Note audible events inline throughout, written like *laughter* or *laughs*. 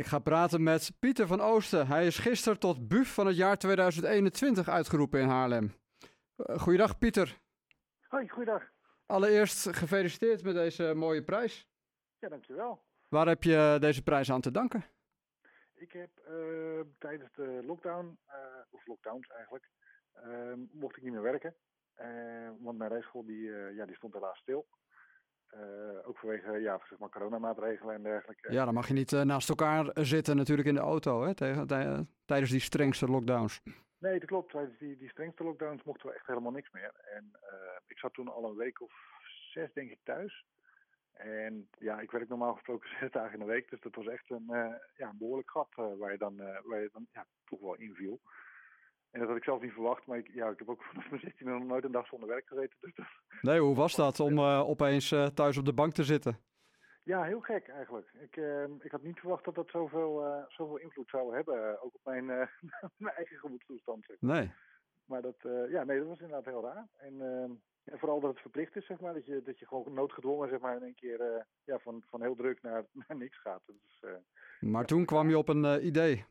Ik ga praten met Pieter van Oosten. Hij is gisteren tot BUF van het jaar 2021 uitgeroepen in Haarlem. Uh, goeiedag Pieter. Hoi, goeiedag. Allereerst gefeliciteerd met deze mooie prijs. Ja, dankjewel. Waar heb je deze prijs aan te danken? Ik heb uh, tijdens de lockdown, uh, of lockdowns eigenlijk, uh, mocht ik niet meer werken. want mijn rijschool die, ja, die stond helaas stil. Ook vanwege ja, zeg maar coronamaatregelen en dergelijke. Ja, dan mag je niet naast elkaar zitten natuurlijk in de auto hè, tegen, tijdens die strengste lockdowns. Nee, dat klopt. Tijdens die, die strengste lockdowns mochten we echt helemaal niks meer. En ik zat toen al een week of zes denk ik thuis. En ja, ik werk normaal gesproken *laughs* zes dagen in de week. Dus dat was echt een, uh, ja, een behoorlijk gat uh, waar je dan, uh, waar je dan ja, toch wel inviel. En dat had ik zelf niet verwacht. Maar ik, ja, ik heb ook *laughs* vanaf mijn 16 nog nooit een dag zonder werk gezeten. Dus dat... Nee, hoe was dat om opeens thuis op de bank te zitten? Ja, heel gek eigenlijk. Ik, ik had niet verwacht dat dat zoveel, zoveel invloed zou hebben. ook op mijn, *laughs* mijn eigen gemoedstoestand. Zeg. Nee. Maar dat, ja, nee, dat was inderdaad heel raar. En en vooral dat het verplicht is, zeg maar. Dat je, dat je gewoon noodgedwongen, zeg maar, in één keer ja, van, van heel druk naar, *laughs* naar niks gaat. Dus, maar toen kwam je op een idee.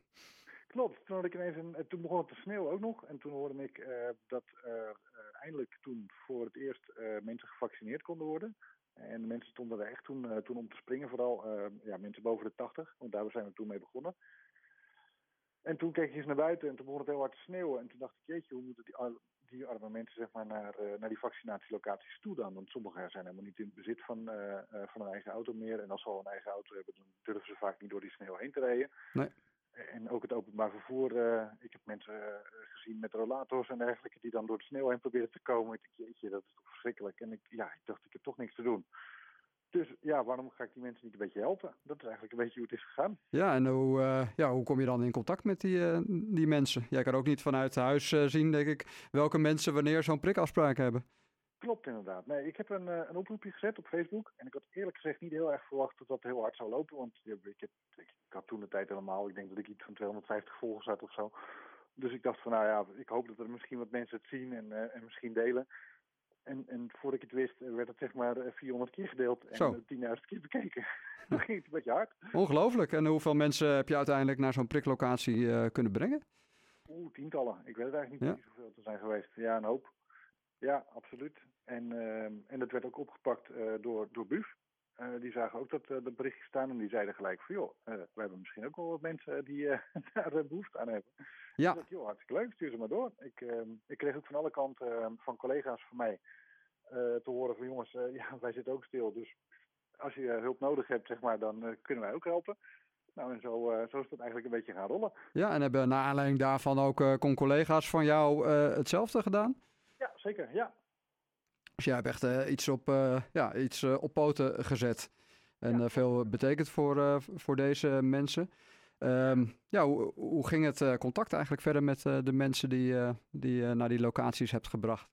Klopt, toen, had ik ineens een, toen begon het te sneeuwen ook nog. En toen hoorde ik dat eindelijk toen voor het eerst mensen gevaccineerd konden worden. En de mensen stonden er echt toen, toen om te springen, vooral ja, mensen boven de 80, want daar zijn we toen mee begonnen. En toen keek ik eens naar buiten en toen begon het heel hard te sneeuwen. En toen dacht ik, jeetje, hoe moeten die, die arme mensen zeg maar, naar, naar die vaccinatielocaties toe dan? Want sommigen zijn helemaal niet in bezit van, van een eigen auto meer. En als ze al een eigen auto hebben, dan durven ze vaak niet door die sneeuw heen te rijden. Nee. En ook het openbaar vervoer. ik heb mensen gezien met rollators en dergelijke die dan door de sneeuw heen proberen te komen. Ik dacht, jeetje, dat is toch verschrikkelijk. En ik, ja, ik dacht, ik heb toch niks te doen. Dus ja, waarom ga ik die mensen niet een beetje helpen? Dat is eigenlijk een beetje hoe het is gegaan. Ja, en hoe, uh, ja, hoe kom je dan in contact met die, die mensen? Jij kan ook niet vanuit huis zien, denk ik, welke mensen wanneer zo'n prikafspraak hebben. Klopt inderdaad. Nee, ik heb een, een oproepje gezet op Facebook. En ik had eerlijk gezegd niet heel erg verwacht dat dat heel hard zou lopen. Want ik, heb, ik, had toen de tijd helemaal, ik denk dat ik iets van 250 volgers had of zo. Dus ik dacht van nou ja, ik hoop dat er misschien wat mensen het zien en, en misschien delen. En, en voordat ik het wist, werd het zeg maar 400 keer gedeeld en 10.000 keer bekeken. *laughs* Dan ging het een beetje hard. Ongelooflijk. En hoeveel mensen heb je uiteindelijk naar zo'n priklocatie uh, kunnen brengen? Oeh, tientallen. Ik weet het eigenlijk niet ja. zoveel te zijn geweest. Ja, een hoop. Ja, absoluut. En, uh, en dat werd ook opgepakt uh, door, door BUF. Uh, die zagen ook dat, dat berichtje staan en die zeiden gelijk van... joh, we hebben misschien ook wel wat mensen die *laughs* daar behoefte aan hebben. Ja. Dus dat, joh, hartstikke leuk, stuur ze maar door. Ik, ehm, ik kreeg ook van alle kanten van collega's van mij uh, te horen van jongens, uh, *laughs* ja, wij zitten ook stil. Dus als je hulp nodig hebt, zeg maar, dan uh, kunnen wij ook helpen. Nou, en zo, zo is dat eigenlijk een beetje gaan rollen. Ja, en hebben naar aanleiding daarvan ook con-collega's van jou hetzelfde gedaan? Zeker, ja. Dus jij hebt echt iets, op, ja, iets op poten gezet. En ja. veel betekent voor, voor deze mensen. Um, ja, hoe, hoe ging het contact eigenlijk verder met de mensen die, die naar die locaties hebt gebracht?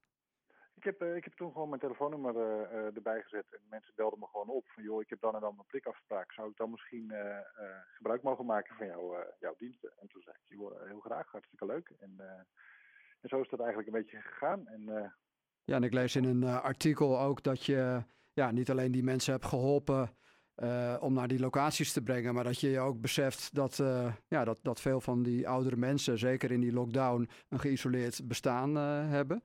Ik heb, ik heb toen gewoon mijn telefoonnummer erbij gezet. En mensen belden me gewoon op van... joh, ik heb dan en dan een prikafspraak. Zou ik dan misschien gebruik mogen maken van jou, jouw diensten? En toen zei ik, joh, heel graag, hartstikke leuk. En, en zo is dat eigenlijk een beetje gegaan. En, ja, en ik lees in een artikel ook dat je ja, niet alleen die mensen hebt geholpen... om naar die locaties te brengen, maar dat je je ook beseft dat, ja, dat, dat veel van die oudere mensen, zeker in die lockdown, een geïsoleerd bestaan hebben.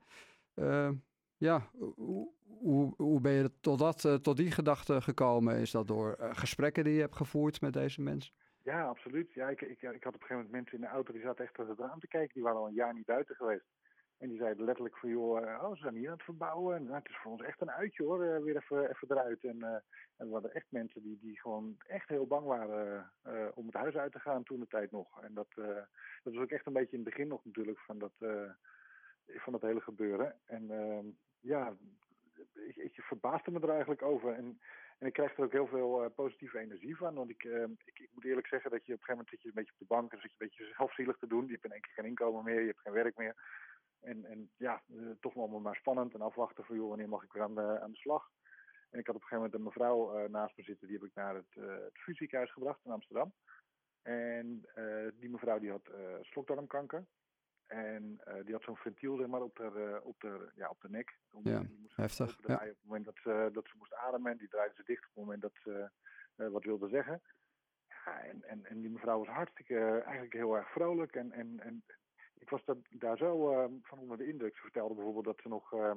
Ja, hoe, hoe, hoe ben je tot, dat, tot die gedachte gekomen? Is dat door gesprekken die je hebt gevoerd met deze mensen? Ja, absoluut. Ja, ik, ik, ik had op een gegeven moment mensen in de auto die zaten echt uit het raam te kijken. Die waren al een jaar niet buiten geweest. En die zeiden letterlijk van, joh, oh, ze zijn hier aan het verbouwen. En nou, het is voor ons echt een uitje hoor, uh, weer even, even eruit. En, en er waren echt mensen die, die gewoon echt heel bang waren om het huis uit te gaan toen de tijd nog. En dat, dat was ook echt een beetje in het begin nog natuurlijk van dat, van dat hele gebeuren. En ehm, ja, ik, ik verbaasde me er eigenlijk over. En, en ik krijg er ook heel veel uh, positieve energie van. Want ik, uh, ik, ik, moet eerlijk zeggen dat je op een gegeven moment zit je een beetje op de bank en zit je een beetje zelfzielig te doen. Je hebt in één keer geen inkomen meer, je hebt geen werk meer. En, en ja, uh, toch wel maar spannend en afwachten van joh, wanneer mag ik weer aan de, aan de slag. En ik had op een gegeven moment een mevrouw naast me zitten, die heb ik naar het, het fusieziekenhuis gebracht in Amsterdam. En die mevrouw die had slokdarmkanker. En uh, die had zo'n ventiel zeg maar, op, de, uh, op, de, ja, op de nek. Om, ja, die moest heftig. Ja. Op het moment dat, uh, dat ze moest ademen. Die draaide ze dicht op het moment dat ze wat wilde zeggen. Ja, en, en, en die mevrouw was hartstikke, eigenlijk heel erg vrolijk. En, en, en ik was dat, daar zo uh, van onder de indruk. Ze vertelde bijvoorbeeld dat ze nog uh,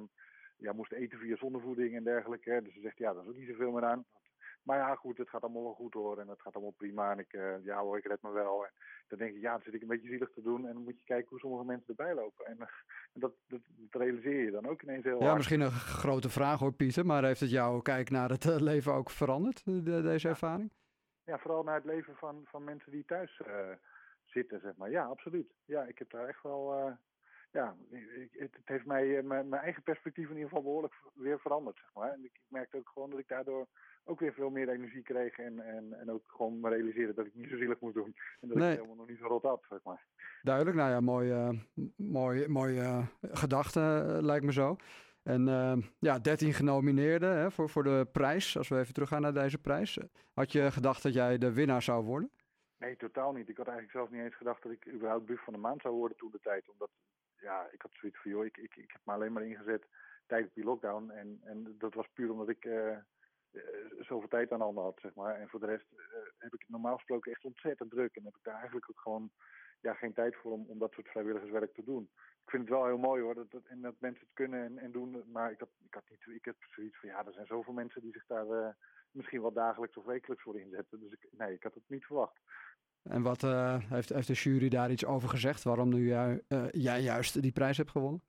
ja, moest eten via zonnevoeding en dergelijke. Dus ze zegt, ja, daar is ook niet zoveel meer aan. Maar ja, goed, het gaat allemaal wel goed hoor. En het gaat allemaal prima. En ik, uh, ja hoor, ik red me wel. En dan denk ik, ja, dan zit ik een beetje zielig te doen. En dan moet je kijken hoe sommige mensen erbij lopen. En, uh, dat, dat, dat, realiseer je dan ook ineens heel Ja, hard. misschien een grote vraag hoor, Pieter. Maar heeft het jouw kijk naar het uh, leven ook veranderd, de, deze ervaring? Ja, vooral naar het leven van, van mensen die thuis uh, zitten, zeg maar. Ja, absoluut. Ja, ik heb daar echt wel... Ja, ik, het, heeft mij mijn, mijn eigen perspectief in ieder geval behoorlijk weer veranderd, zeg maar. En ik, ik merkte ook gewoon dat ik daardoor ook weer veel meer energie kreeg. En, en, en ook gewoon me realiseerde dat ik niet zo zielig moest doen. En dat nee. ik helemaal nog niet zo rot had, zeg maar. Duidelijk, nou ja, mooie, mooie, mooie gedachte lijkt me zo. En uh, ja, 13 genomineerden hè, voor, voor de prijs. Als we even teruggaan naar deze prijs. Had je gedacht dat jij de winnaar zou worden? Nee, totaal niet. Ik had eigenlijk zelfs niet eens gedacht dat ik überhaupt buf van de maand zou worden toen de tijd. Omdat, ja, ik had zoiets van, joh, ik, ik, ik heb me alleen maar ingezet tijdens die lockdown. En, en dat was puur omdat ik uh, uh, zoveel tijd aan handen had, zeg maar. En voor de rest uh, heb ik normaal gesproken echt ontzettend druk. En heb ik daar eigenlijk ook gewoon ja, geen tijd voor om, om dat soort vrijwilligerswerk te doen. Ik vind het wel heel mooi hoor, dat, dat, en dat mensen het kunnen en, en doen. Maar ik, had, ik, had niet, ik heb zoiets van, ja, er zijn zoveel mensen die zich daar misschien wel dagelijks of wekelijks voor inzetten. Dus ik, nee, ik had het niet verwacht. En wat uh, heeft, heeft de jury daar iets over gezegd? Waarom nu jij, uh, jij juist die prijs hebt gewonnen?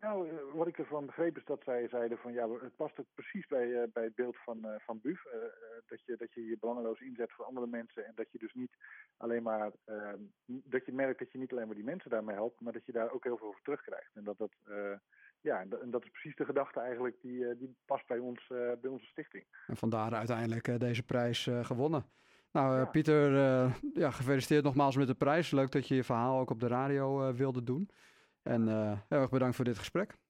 Nou, wat ik ervan begreep is dat zij zeiden van ja, het past ook precies bij, uh, bij het beeld van, uh, van BUF. Uh, dat, je, dat je je belangeloos inzet voor andere mensen en dat je dus niet alleen maar, ehm, dat je merkt dat je niet alleen maar die mensen daarmee helpt, maar dat je daar ook heel veel voor terugkrijgt. En dat dat, ja, en dat, en dat is precies de gedachte eigenlijk die, die past bij, ons, bij onze stichting. En vandaar uiteindelijk deze prijs gewonnen. Nou, ja. Pieter, ja, gefeliciteerd nogmaals met de prijs. Leuk dat je je verhaal ook op de radio wilde doen. En heel erg bedankt voor dit gesprek.